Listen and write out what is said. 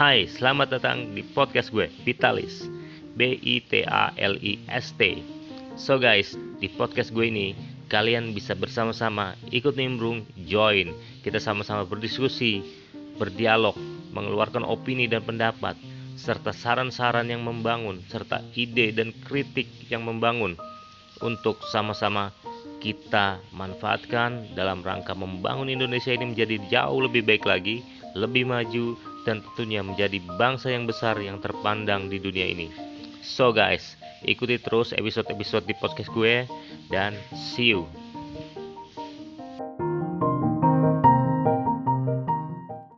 Hai, selamat datang di podcast gue, Vitalis. B I T A L I S T. So guys, di podcast gue ini kalian bisa bersama-sama ikut nimbrung, join. Kita sama-sama berdiskusi, berdialog, mengeluarkan opini dan pendapat serta saran-saran yang membangun serta ide dan kritik yang membangun untuk sama-sama kita manfaatkan dalam rangka membangun Indonesia ini menjadi jauh lebih baik lagi, lebih maju dan tentunya menjadi bangsa yang besar yang terpandang di dunia ini. So guys, ikuti terus episode-episode di podcast gue dan see you.